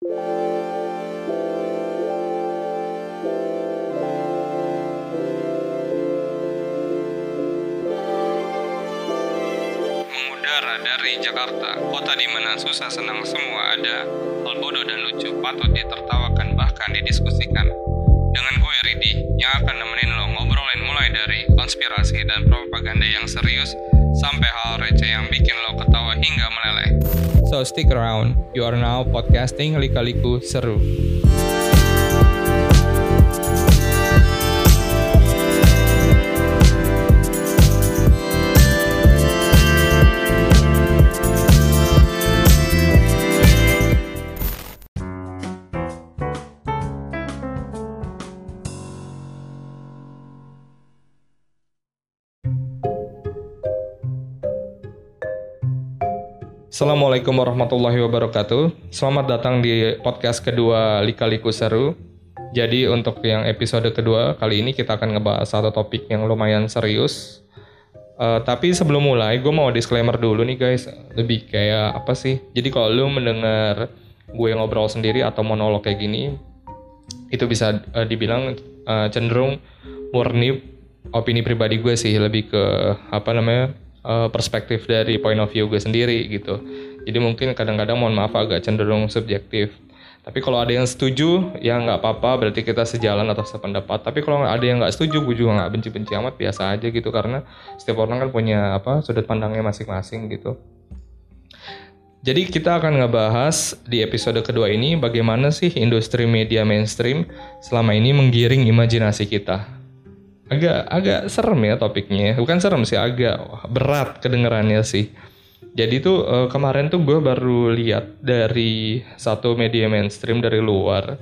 Mengudara dari Jakarta, kota di mana susah senang semua ada, hal bodoh dan lucu patut ditertawakan bahkan didiskusikan. Dengan gue Ridi, yang akan nemenin lo ngobrolin mulai dari konspirasi dan propaganda yang serius, sampai hal receh yang bikin lo ketawa hingga meleleh. So stick around, you are now podcasting Lika-Liku Seru. Assalamualaikum warahmatullahi wabarakatuh. Selamat datang di podcast kedua Lika Liku Seru. Jadi untuk yang episode kedua kali ini kita akan ngebahas satu topik yang lumayan serius. Uh, tapi sebelum mulai, gue mau disclaimer dulu nih guys. Lebih kayak apa sih? Jadi kalau lu mendengar gue ngobrol sendiri atau monolog kayak gini, itu bisa uh, dibilang uh, cenderung murni opini pribadi gue sih. Lebih ke apa namanya? Uh, perspektif dari point of view gue sendiri gitu. Jadi mungkin kadang-kadang mohon maaf agak cenderung subjektif. Tapi kalau ada yang setuju, ya nggak apa-apa, berarti kita sejalan atau sependapat. Tapi kalau ada yang nggak setuju, gue juga nggak benci-benci amat, biasa aja gitu. Karena setiap orang kan punya apa sudut pandangnya masing-masing gitu. Jadi kita akan ngebahas di episode kedua ini bagaimana sih industri media mainstream selama ini menggiring imajinasi kita agak agak serem ya topiknya bukan serem sih agak berat kedengarannya sih. Jadi tuh uh, kemarin tuh gue baru lihat dari satu media mainstream dari luar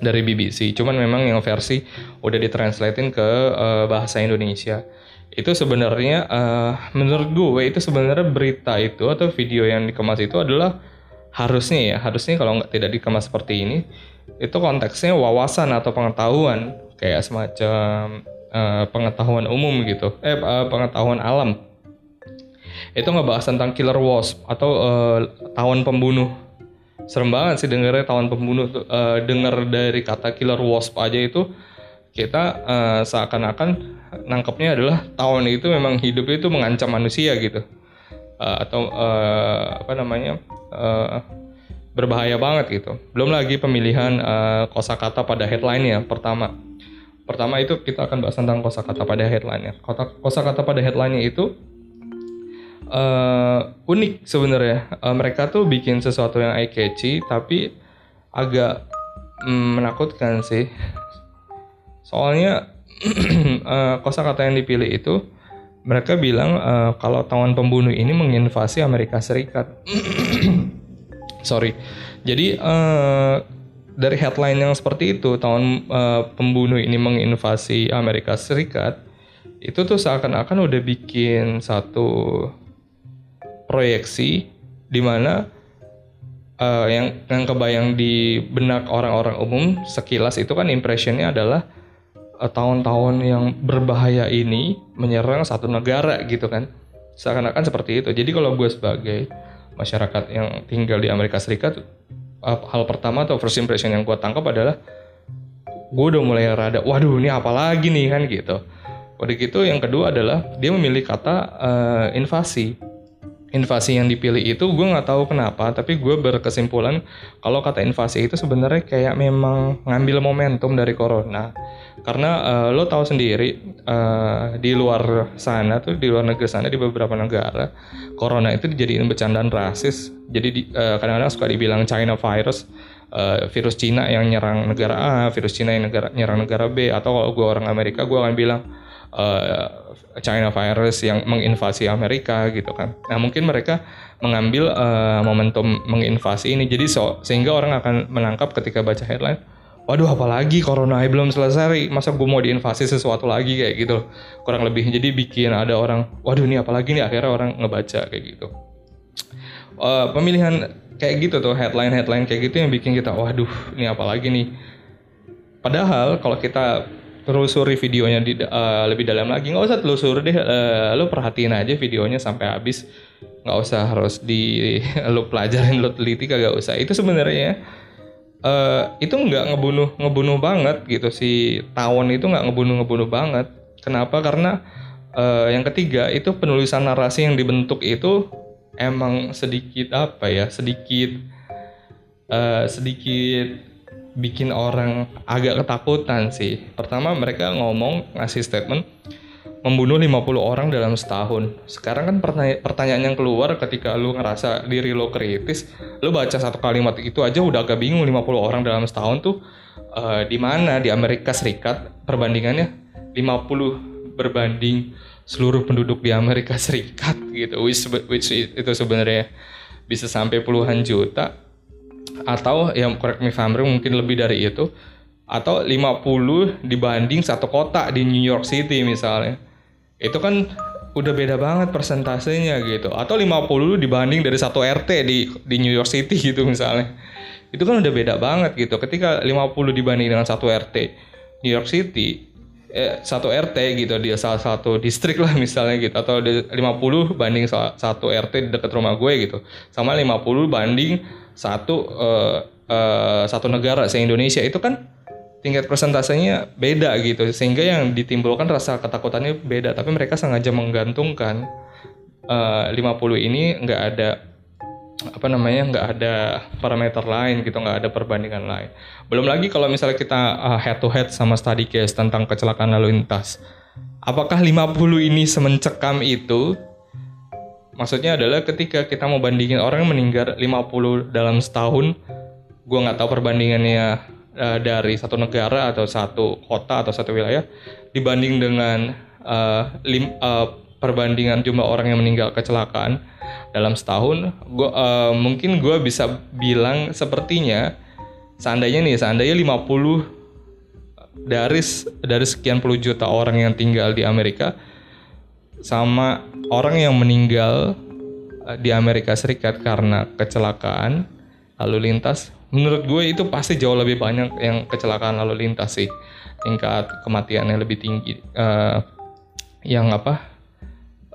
dari BBC cuman memang yang versi udah ditranslatein ke uh, bahasa Indonesia. Itu sebenarnya uh, menurut gue itu sebenarnya berita itu atau video yang dikemas itu adalah harusnya ya harusnya kalau nggak tidak dikemas seperti ini itu konteksnya wawasan atau pengetahuan. Kayak semacam uh, pengetahuan umum gitu, eh uh, pengetahuan alam. Itu ngebahas tentang killer wasp atau uh, tawon pembunuh. Serem banget sih dengernya tawon pembunuh tuh. Uh, denger dari kata killer wasp aja itu kita uh, seakan-akan nangkepnya adalah tawon itu memang hidup itu mengancam manusia gitu. Uh, atau uh, apa namanya? Uh, berbahaya banget gitu. Belum lagi pemilihan uh, kosakata pada headline-nya pertama Pertama itu kita akan bahas tentang kosakata pada headline-nya. Kosakata pada headline-nya itu uh, unik sebenarnya. Uh, mereka tuh bikin sesuatu yang eye catchy tapi agak mm, menakutkan sih. Soalnya uh, kosakata yang dipilih itu mereka bilang uh, kalau tawon pembunuh ini menginvasi Amerika Serikat. Sorry. Jadi uh, dari headline yang seperti itu tahun uh, pembunuh ini menginvasi Amerika Serikat itu tuh seakan-akan udah bikin satu proyeksi di mana uh, yang yang kebayang di benak orang-orang umum sekilas itu kan impressionnya adalah eh, tahun-tahun yang berbahaya ini menyerang satu negara gitu kan. Seakan-akan seperti itu. Jadi kalau gue sebagai masyarakat yang tinggal di Amerika Serikat hal pertama atau first impression yang gue tangkap adalah gue udah mulai rada waduh ini apa lagi nih? kan gitu. Udah gitu yang kedua adalah dia memilih kata uh, invasi invasi yang dipilih itu gue nggak tahu kenapa tapi gue berkesimpulan kalau kata invasi itu sebenarnya kayak memang ngambil momentum dari corona. Karena uh, lo tahu sendiri uh, di luar sana tuh di luar negeri sana di beberapa negara corona itu dijadiin bercandaan rasis. Jadi kadang kadang-kadang suka dibilang China virus uh, virus Cina yang nyerang negara A virus Cina yang negara nyerang negara B atau kalau gue orang Amerika gue akan bilang uh, China virus yang menginvasi Amerika gitu kan. Nah mungkin mereka mengambil uh, momentum menginvasi ini. Jadi so sehingga orang akan menangkap ketika baca headline. Waduh apalagi corona belum selesai masa gue mau diinvasi sesuatu lagi? Kayak gitu kurang lebih. Jadi bikin ada orang waduh ini apalagi nih? Akhirnya orang ngebaca kayak gitu. Uh, pemilihan kayak gitu tuh headline headline kayak gitu yang bikin kita waduh ini apalagi nih? Padahal kalau kita telusuri videonya di, uh, lebih dalam lagi. Nggak usah telusuri deh uh, lo perhatiin aja videonya sampai habis. Nggak usah harus di lo pelajarin lo teliti kagak usah. Itu sebenarnya uh, itu nggak ngebunuh ngebunuh banget gitu si tawon itu nggak ngebunuh ngebunuh banget. Kenapa? Karena uh, yang ketiga itu penulisan narasi yang dibentuk itu emang sedikit apa ya sedikit uh, sedikit bikin orang agak ketakutan sih. Pertama mereka ngomong ngasih statement membunuh 50 orang dalam setahun. Sekarang kan pertanya pertanyaan yang keluar ketika lu ngerasa diri lo kritis, lu baca satu kalimat itu aja udah agak bingung 50 orang dalam setahun tuh uh, di mana? Di Amerika Serikat perbandingannya 50 berbanding seluruh penduduk di Amerika Serikat gitu, which, which itu sebenarnya bisa sampai puluhan juta atau yang correct me if mungkin lebih dari itu. Atau 50 dibanding satu kota di New York City misalnya. Itu kan udah beda banget persentasenya gitu. Atau 50 dibanding dari satu RT di di New York City gitu misalnya. Itu kan udah beda banget gitu. Ketika 50 dibanding dengan satu RT New York City eh, satu RT gitu dia salah satu distrik lah misalnya gitu. Atau 50 banding satu RT dekat rumah gue gitu. Sama 50 banding satu uh, uh, satu negara se Indonesia itu kan tingkat persentasenya beda gitu. Sehingga yang ditimbulkan rasa ketakutannya beda tapi mereka sengaja menggantungkan uh, 50 ini nggak ada apa namanya nggak ada parameter lain gitu nggak ada perbandingan lain. Belum lagi kalau misalnya kita uh, head to head sama study case tentang kecelakaan lalu lintas apakah 50 ini semencekam itu maksudnya adalah ketika kita mau bandingin orang yang meninggal 50 dalam setahun gue nggak tahu perbandingannya uh, dari satu negara atau satu kota atau satu wilayah dibanding dengan uh, lim, uh, perbandingan jumlah orang yang meninggal kecelakaan dalam setahun, gua uh, mungkin gue bisa bilang sepertinya seandainya nih, seandainya 50 dari dari sekian puluh juta orang yang tinggal di Amerika sama orang yang meninggal di Amerika Serikat karena kecelakaan lalu lintas. Menurut gue itu pasti jauh lebih banyak yang kecelakaan lalu lintas sih. Tingkat kematiannya lebih tinggi uh, yang apa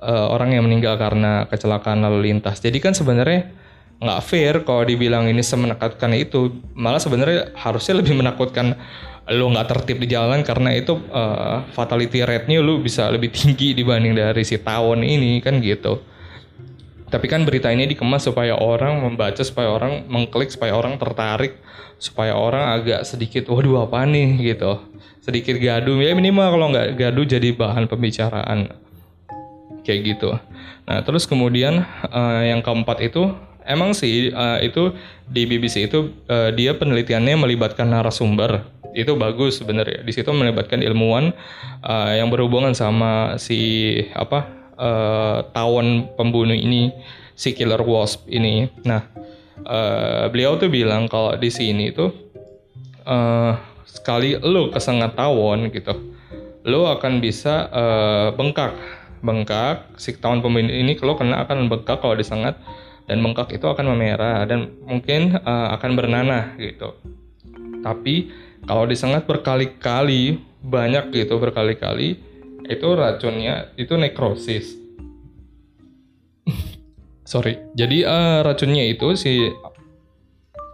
uh, orang yang meninggal karena kecelakaan lalu lintas. Jadi kan sebenarnya nggak fair kalau dibilang ini semenakutkan itu. Malah sebenarnya harusnya lebih menakutkan lo nggak tertib di jalan karena itu uh, fatality rate-nya lo bisa lebih tinggi dibanding dari si tawon ini kan gitu tapi kan berita ini dikemas supaya orang membaca, supaya orang mengklik, supaya orang tertarik, supaya orang agak sedikit, waduh apa nih gitu. Sedikit gaduh, ya minimal kalau nggak gaduh jadi bahan pembicaraan. Kayak gitu. Nah terus kemudian uh, yang keempat itu, emang sih uh, itu di BBC itu uh, dia penelitiannya melibatkan narasumber itu bagus sebenarnya di situ melibatkan ilmuwan uh, yang berhubungan sama si apa uh, tawon pembunuh ini si killer wasp ini. Nah, uh, beliau tuh bilang kalau di sini tuh uh, sekali lo kesengat tawon gitu, lo akan bisa uh, bengkak, bengkak. Si tawon pembunuh ini kalau kena akan bengkak kalau disengat dan bengkak itu akan memerah dan mungkin uh, akan bernanah gitu. Tapi kalau disengat berkali-kali banyak gitu berkali-kali itu racunnya itu nekrosis. Sorry. Jadi uh, racunnya itu si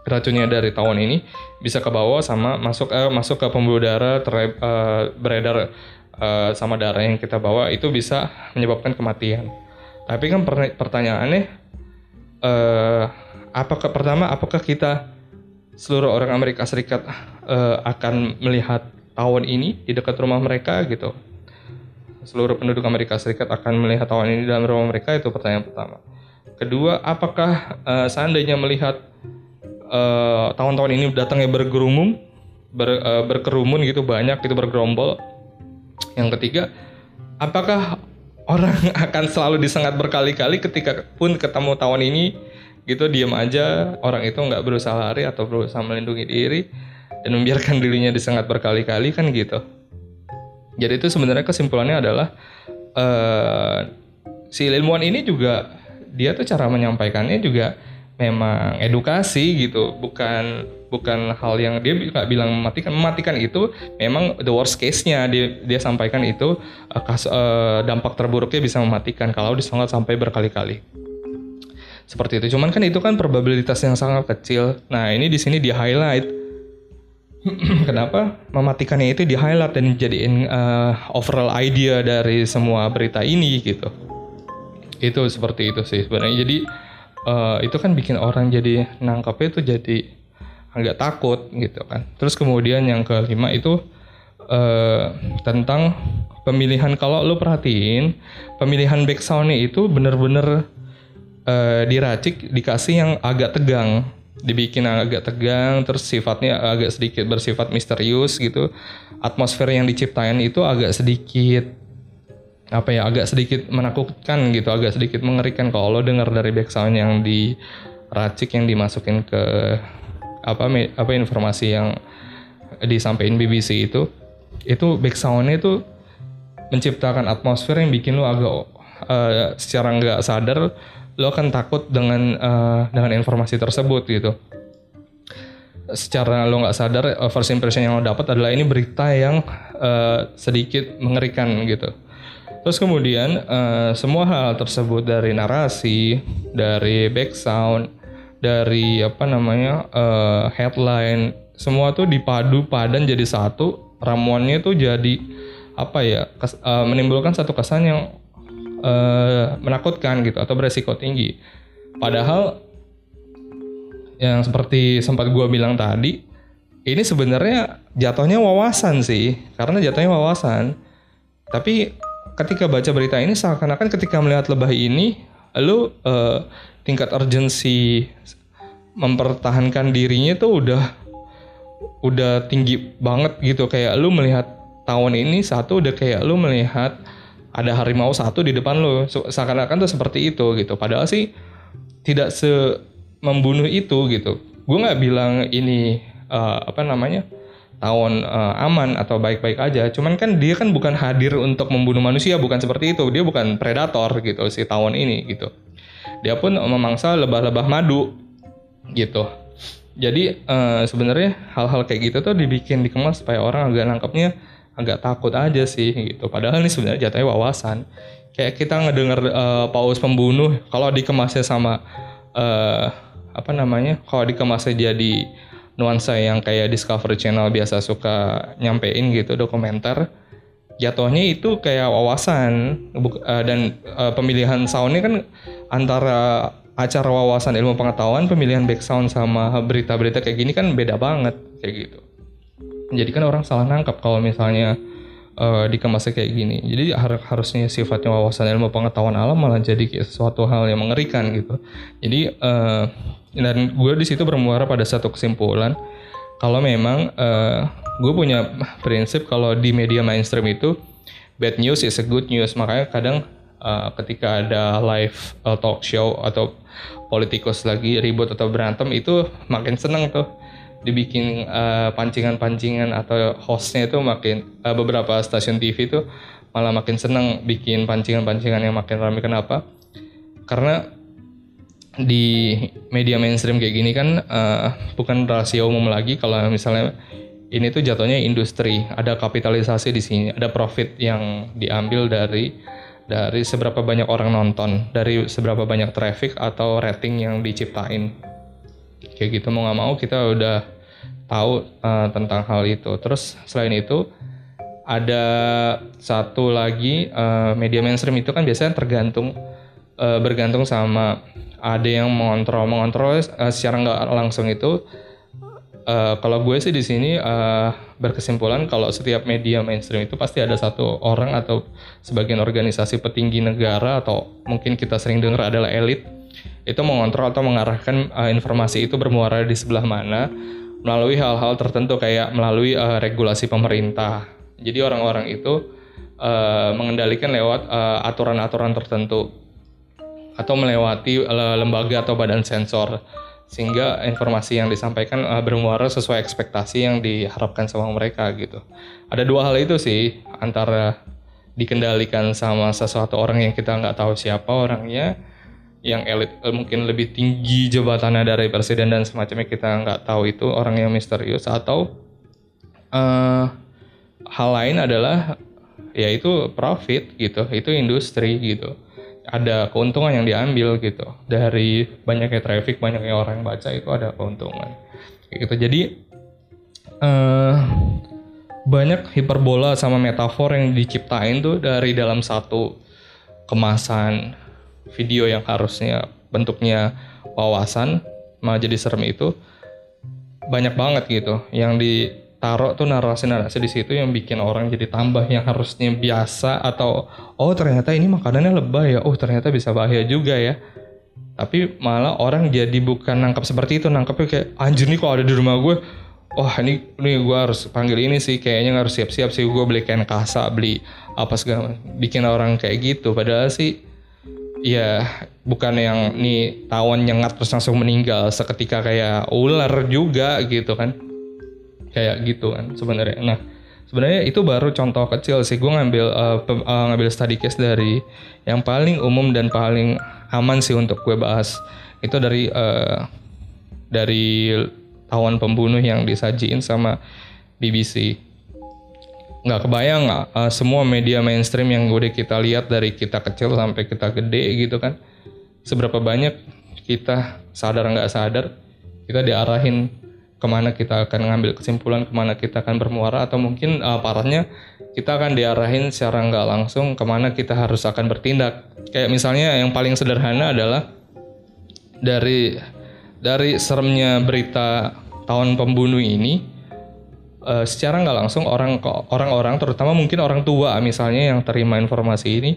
racunnya dari tawon ini bisa ke bawah sama masuk uh, masuk ke pembuluh darah ter, uh, beredar uh, sama darah yang kita bawa itu bisa menyebabkan kematian. Tapi kan pertanyaannya uh, apakah pertama apakah kita seluruh orang Amerika Serikat uh, akan melihat tawon ini di dekat rumah mereka gitu? seluruh penduduk Amerika Serikat akan melihat tahun ini dalam rumah mereka itu pertanyaan pertama. Kedua, apakah uh, seandainya melihat tahun-tahun ini datangnya bergerumun, ber, uh, berkerumun gitu banyak itu bergerombol. Yang ketiga, apakah orang akan selalu disengat berkali-kali ketika pun ketemu tahun ini gitu diam aja orang itu nggak berusaha lari atau berusaha melindungi diri dan membiarkan dirinya disengat berkali-kali kan gitu. Jadi itu sebenarnya kesimpulannya adalah uh, si ilmuwan ini juga dia tuh cara menyampaikannya juga memang edukasi gitu, bukan bukan hal yang dia nggak bilang mematikan. Mematikan itu memang the worst case-nya dia dia sampaikan itu uh, kas, uh, dampak terburuknya bisa mematikan kalau disengat sampai berkali-kali. Seperti itu. Cuman kan itu kan probabilitas yang sangat kecil. Nah, ini di sini di highlight kenapa mematikannya itu di highlight dan jadiin uh, overall idea dari semua berita ini gitu itu seperti itu sih sebenarnya jadi uh, itu kan bikin orang jadi nangkapnya itu jadi agak takut gitu kan. Terus kemudian yang kelima itu uh, tentang pemilihan kalau lu perhatiin pemilihan backsoundnya itu bener-bener uh, diracik dikasih yang agak tegang. Dibikin agak tegang terus sifatnya agak sedikit bersifat misterius gitu. Atmosfer yang diciptain itu agak sedikit apa ya agak sedikit menakutkan gitu agak sedikit mengerikan. Kalau lo dengar dari background yang diracik yang dimasukin ke apa apa informasi yang disampaikan BBC itu itu backgroundnya itu menciptakan atmosfer yang bikin lo agak uh, secara nggak sadar lo akan takut dengan uh, dengan informasi tersebut gitu. Secara lo nggak sadar uh, first impression yang lo dapat adalah ini berita yang uh, sedikit mengerikan gitu. Terus kemudian uh, semua hal tersebut dari narasi dari background dari apa namanya uh, headline semua tuh dipadu padan jadi satu ramuannya tuh jadi apa ya kes, uh, menimbulkan satu kesan yang uh, menakutkan gitu atau beresiko tinggi. Padahal yang seperti sempat gue bilang tadi, ini sebenarnya jatuhnya wawasan sih, karena jatuhnya wawasan. Tapi ketika baca berita ini seakan-akan ketika melihat lebah ini, lu uh, tingkat urgensi mempertahankan dirinya tuh udah udah tinggi banget gitu. Kayak lu melihat tahun ini satu udah kayak lu melihat ada harimau satu di depan lo seakan-akan tuh seperti itu gitu. Padahal sih tidak se membunuh itu gitu. Gue nggak bilang ini uh, apa namanya tawon uh, aman atau baik-baik aja cuman kan dia kan bukan hadir untuk membunuh manusia bukan seperti itu dia bukan predator gitu si tawon ini gitu dia pun memangsa lebah-lebah madu gitu jadi uh, sebenarnya hal-hal kayak gitu tuh dibikin dikemas supaya orang agak nangkepnya agak takut aja sih gitu. Padahal ini sebenarnya jatuhnya wawasan. Kayak kita ngedenger uh, paus pembunuh kalau dikemasnya sama uh, apa namanya? Kalau dikemasnya jadi nuansa yang kayak Discovery Channel biasa suka nyampein gitu dokumenter jatuhnya itu kayak wawasan. Uh, dan uh, pemilihan soundnya kan antara acara wawasan ilmu pengetahuan pemilihan background sama berita-berita kayak gini kan beda banget kayak gitu. Jadi kan orang salah nangkap kalau misalnya uh, dikemasnya kayak gini. Jadi har harusnya sifatnya wawasan ilmu pengetahuan alam malah jadi kayak sesuatu hal yang mengerikan gitu. Jadi uh, dan gue di situ bermuara pada satu kesimpulan kalau memang uh, gue punya prinsip kalau di media mainstream itu bad news is a good news. Makanya kadang uh, ketika ada live uh, talk show atau politikus lagi ribut atau berantem itu makin seneng tuh dibikin eh, pancingan-pancingan atau hostnya itu makin uh, beberapa stasiun TV itu malah makin senang bikin pancingan-pancingan yang makin ramai kenapa? Karena di media mainstream kayak gini kan uh, bukan rahasia umum lagi kalau misalnya ini tuh jatuhnya industri. Ada kapitalisasi di sini ada profit yang diambil dari dari seberapa banyak orang nonton dari seberapa banyak traffic atau rating yang diciptain kayak gitu mau nggak mau kita udah tahu uh, tentang hal itu. Terus selain itu ada satu lagi uh, media mainstream itu kan biasanya tergantung uh, bergantung sama ada yang mengontrol mengontrol uh, secara nggak langsung itu uh, kalau gue sih di sini uh, berkesimpulan kalau setiap media mainstream itu pasti ada satu orang atau sebagian organisasi petinggi negara atau mungkin kita sering dengar adalah elit itu mengontrol atau mengarahkan uh, informasi itu bermuara di sebelah mana melalui hal-hal tertentu kayak melalui uh, regulasi pemerintah. Jadi orang-orang itu uh, mengendalikan lewat aturan-aturan uh, tertentu atau melewati lembaga atau badan sensor sehingga informasi yang disampaikan uh, bermuara sesuai ekspektasi yang diharapkan sama mereka gitu. Ada dua hal itu sih antara dikendalikan sama sesuatu orang yang kita nggak tahu siapa orangnya yang elit eh, mungkin lebih tinggi jabatannya dari presiden dan semacamnya kita nggak tahu itu orang yang misterius atau uh, hal lain adalah yaitu profit gitu itu industri gitu ada keuntungan yang diambil gitu. Dari banyaknya traffic banyaknya orang yang baca itu ada keuntungan. Gitu. Jadi uh, banyak hiperbola sama metafor yang diciptain tuh dari dalam satu kemasan video yang harusnya bentuknya wawasan malah jadi serem itu. Banyak banget gitu yang ditaruh tuh narasi-narasi di situ yang bikin orang jadi tambah yang harusnya biasa atau oh ternyata ini makanannya lebay ya. Oh ternyata bisa bahaya juga ya. Tapi malah orang jadi bukan nangkap seperti itu nangkapnya kayak anjir nih kok ada di rumah gue wah ini nih gue harus panggil ini sih kayaknya harus siap-siap sih gue beli kain kasa beli apa segala bikin orang kayak gitu. Padahal sih ya bukan yang nih tawon nyengat terus langsung meninggal seketika kayak ular juga gitu kan kayak gitu kan sebenarnya. Nah sebenarnya itu baru contoh kecil sih. Gue ngambil uh, uh, ngambil study case dari yang paling umum dan paling aman sih untuk gue bahas. Itu dari uh, dari tawon pembunuh yang disajiin sama BBC nggak kebayang nggak uh, semua media mainstream yang udah kita lihat dari kita kecil sampai kita gede gitu kan seberapa banyak kita sadar nggak sadar kita diarahin ke mana kita akan ngambil kesimpulan ke mana kita akan bermuara atau mungkin uh, parahnya kita akan diarahin secara nggak langsung ke mana kita harus akan bertindak. Kayak misalnya yang paling sederhana adalah dari dari seremnya berita tahun pembunuh ini uh, secara nggak langsung orang orang-orang terutama mungkin orang tua misalnya yang terima informasi ini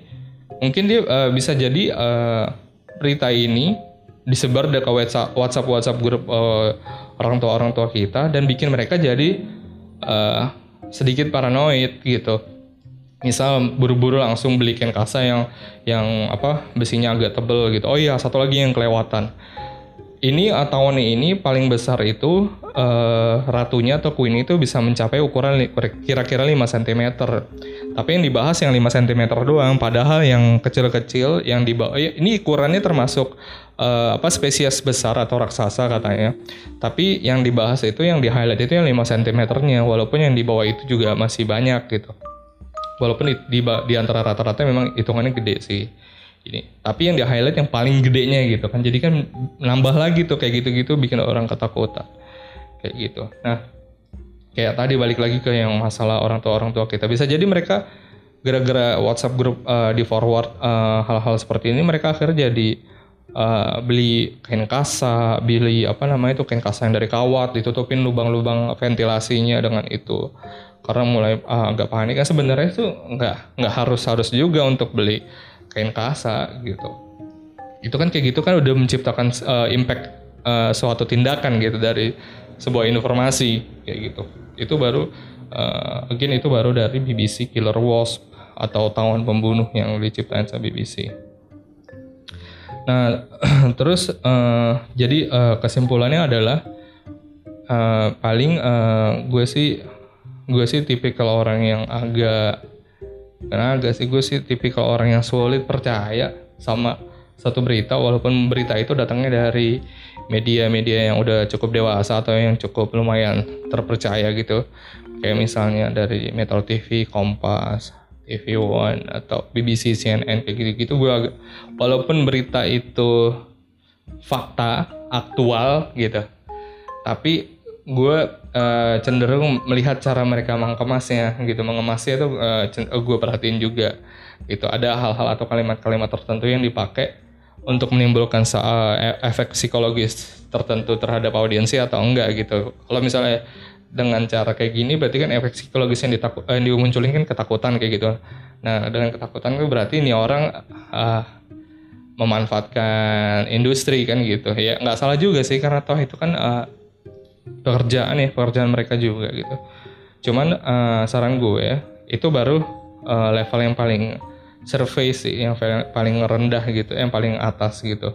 mungkin dia uh, bisa jadi uh, berita ini disebar ke WhatsApp WhatsApp WhatsApp grup uh, orang tua orang tua kita dan bikin mereka jadi uh, sedikit paranoid gitu. Misal buru-buru langsung beli kain kasa yang yang apa besinya agak tebel gitu. Oh iya satu lagi yang kelewatan. Ini atau ini paling besar itu uh, ratunya atau queen itu bisa mencapai ukuran kira-kira 5 cm. Tapi yang dibahas yang 5 cm doang, padahal yang kecil-kecil yang dibawa ini ukurannya termasuk uh, apa spesies besar atau raksasa katanya. Tapi yang dibahas itu yang di highlight itu yang 5 cm-nya, walaupun yang di bawah itu juga masih banyak gitu. Walaupun di, di, di antara rata-rata memang hitungannya gede sih. Ini tapi yang di highlight yang paling gedenya gitu kan. Jadi kan nambah lagi tuh kayak gitu-gitu bikin orang ketakutan. Kayak gitu. Nah kayak tadi balik lagi ke yang masalah orang tua orang tua kita. Bisa jadi mereka gara-gara WhatsApp grup uh, di forward eh, hal-hal seperti ini mereka akhirnya jadi uh, beli kain kasa, beli apa namanya itu kain kasa yang dari kawat, ditutupin lubang-lubang ventilasinya dengan itu. Karena mulai uh, agak panik kan sebenarnya itu nggak nggak harus harus juga untuk beli kain kasa gitu. Itu kan kayak gitu kan udah menciptakan uh, impact uh, suatu tindakan gitu dari sebuah informasi kayak gitu. Itu baru uh, again itu baru dari BBC Killer Wasp atau tawon pembunuh yang diciptain sama BBC nah terus uh, jadi uh, kesimpulannya adalah uh, paling uh, gue sih gue sih tipikal orang yang agak karena agak sih gue sih tipikal orang yang sulit percaya sama satu berita walaupun berita itu datangnya dari media-media yang udah cukup dewasa atau yang cukup lumayan terpercaya gitu. Kayak misalnya dari Metro TV, Kompas, TV One atau BBC, CNN kayak gitu-gitu. Gue agak walaupun berita itu fakta aktual gitu. Tapi gue uh, cenderung melihat cara mereka mengemasnya gitu. Mengemasnya itu uh, gue perhatiin juga gitu. Ada hal-hal atau kalimat-kalimat tertentu yang dipakai untuk menimbulkan uh, efek psikologis tertentu terhadap audiensi atau enggak gitu. Kalau misalnya dengan cara kayak gini berarti kan efek psikologis yang ditakut yang dimunculin kan ketakutan kayak gitu. Nah dengan ketakutan itu berarti ini orang uh, memanfaatkan industri kan gitu. Ya nggak salah juga sih karena toh itu kan uh, pekerjaan ya pekerjaan mereka juga gitu. Cuman uh, saran gue ya itu baru uh, level yang paling survei sih yang paling rendah gitu yang paling atas gitu.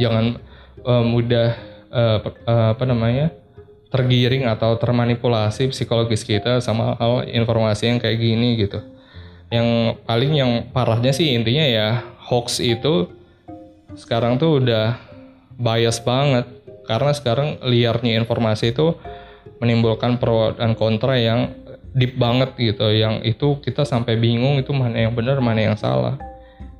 Jangan uh, mudah uh, apa namanya tergiring atau termanipulasi psikologis kita sama hal informasi yang kayak gini gitu. Yang paling yang parahnya sih intinya ya hoax itu sekarang tuh udah bias banget. Karena sekarang liarnya informasi itu menimbulkan pro dan kontra yang deep banget gitu. Yang itu kita sampai bingung itu mana yang benar mana yang salah.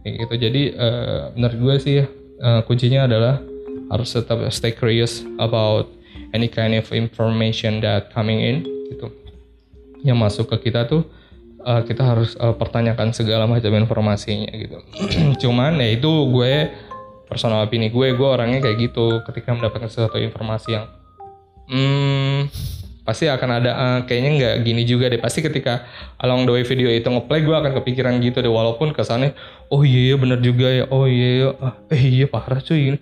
Gitu. Jadi uh, menurut gue sih uh, kuncinya adalah harus tetap stay curious about any kind of information that coming in gitu. Yang masuk ke kita tuh uh, kita harus uh, pertanyakan segala macam informasinya gitu. Cuman ya itu gue personal opini gue gue orangnya kayak gitu. Ketika mendapatkan sesuatu informasi yang hmm, pasti akan ada uh, kayaknya nggak gini juga deh. Pasti ketika along the way video itu ngeplay gue akan kepikiran gitu deh. Walaupun kesannya oh iya, iya bener juga ya. Oh iya, iya. Ah, eh iya parah cuy ini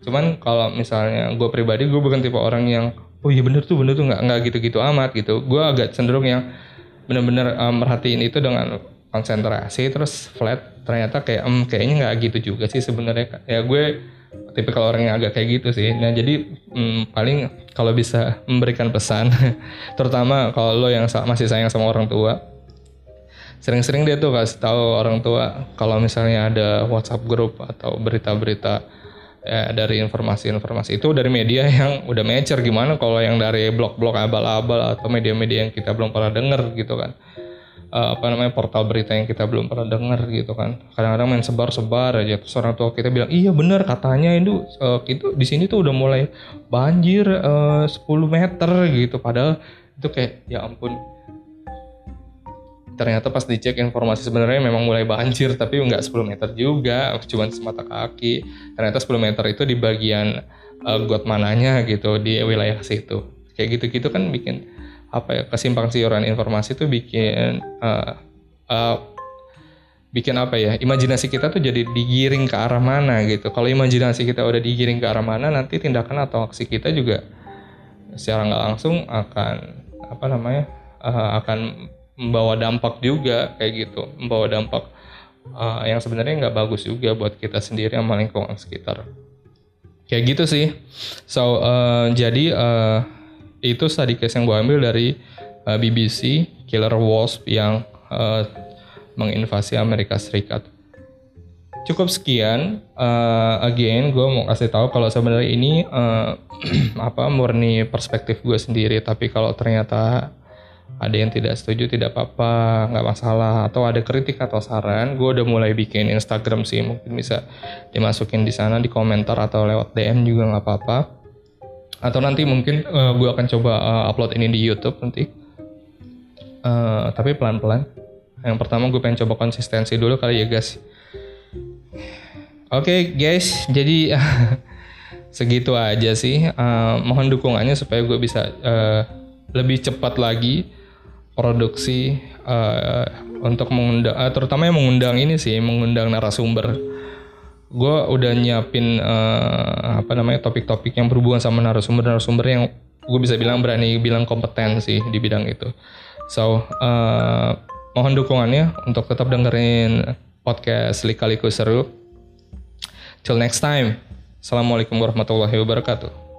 cuman kalau misalnya gue pribadi gue bukan tipe orang yang oh iya bener tuh bener tuh nggak nggak gitu-gitu amat gitu. Gue agak cenderung yang bener-bener um, merhatiin itu dengan konsentrasi terus flat. Ternyata kayak um, kayaknya nggak gitu juga sih sebenarnya. Ya gue tipikal orang yang agak kayak gitu sih. Nah jadi hmm, paling kalau bisa memberikan pesan, terutama kalau lo yang masih sayang sama orang tua, sering-sering dia tuh kasih tahu orang tua kalau misalnya ada WhatsApp grup atau berita-berita ya, dari informasi-informasi itu dari media yang udah mature. Gimana kalau yang dari blog-blog abal-abal atau media-media yang kita belum pernah denger gitu kan? Uh, apa namanya portal berita yang kita belum pernah dengar gitu kan? Kadang-kadang main sebar-sebar aja. Terus orang tua kita bilang iya benar katanya. Itu uh, itu di sini tuh udah mulai banjir uh, 10 meter gitu. Padahal itu kayak ya ampun ternyata pas dicek informasi sebenarnya memang mulai banjir tapi nggak 10 meter juga cuma semata kaki. Ternyata 10 meter itu di bagian uh, got mananya gitu di wilayah situ. Kayak gitu-gitu kan bikin apa ya kesimpang siuran informasi itu bikin uh, uh, bikin apa ya imajinasi kita tuh jadi digiring ke arah mana gitu. Kalau imajinasi kita udah digiring ke arah mana nanti tindakan atau aksi kita juga secara nggak langsung akan apa namanya uh, akan membawa dampak juga kayak gitu membawa dampak uh, yang sebenarnya nggak bagus juga buat kita sendiri sama lingkungan sekitar kayak gitu sih so uh, jadi uh, itu study case yang gue ambil dari uh, BBC Killer Wasp yang uh, menginvasi Amerika Serikat. Cukup sekian. Uh, again, gue mau kasih tahu kalau sebenarnya ini uh, apa murni perspektif gue sendiri. Tapi kalau ternyata ada yang tidak setuju tidak apa-apa, nggak masalah. Atau ada kritik atau saran, gue udah mulai bikin Instagram sih. Mungkin bisa dimasukin di sana di komentar atau lewat DM juga nggak apa-apa. Atau nanti mungkin uh, gue akan coba uh, upload ini di YouTube nanti. Uh, tapi pelan-pelan. Yang pertama gue pengen coba konsistensi dulu kali ya guys. Oke okay, guys. Jadi segitu aja sih. Uh, mohon dukungannya supaya gue bisa uh, lebih cepat lagi produksi uh, untuk mengundang uh, terutama yang mengundang ini sih mengundang narasumber gue udah nyiapin uh, apa namanya topik-topik yang berhubungan sama narasumber-narasumber yang gue bisa bilang berani bilang kompeten sih di bidang itu. So uh, mohon dukungannya untuk tetap dengerin podcast Lika Liku Seru. Till next time. Assalamualaikum warahmatullahi wabarakatuh.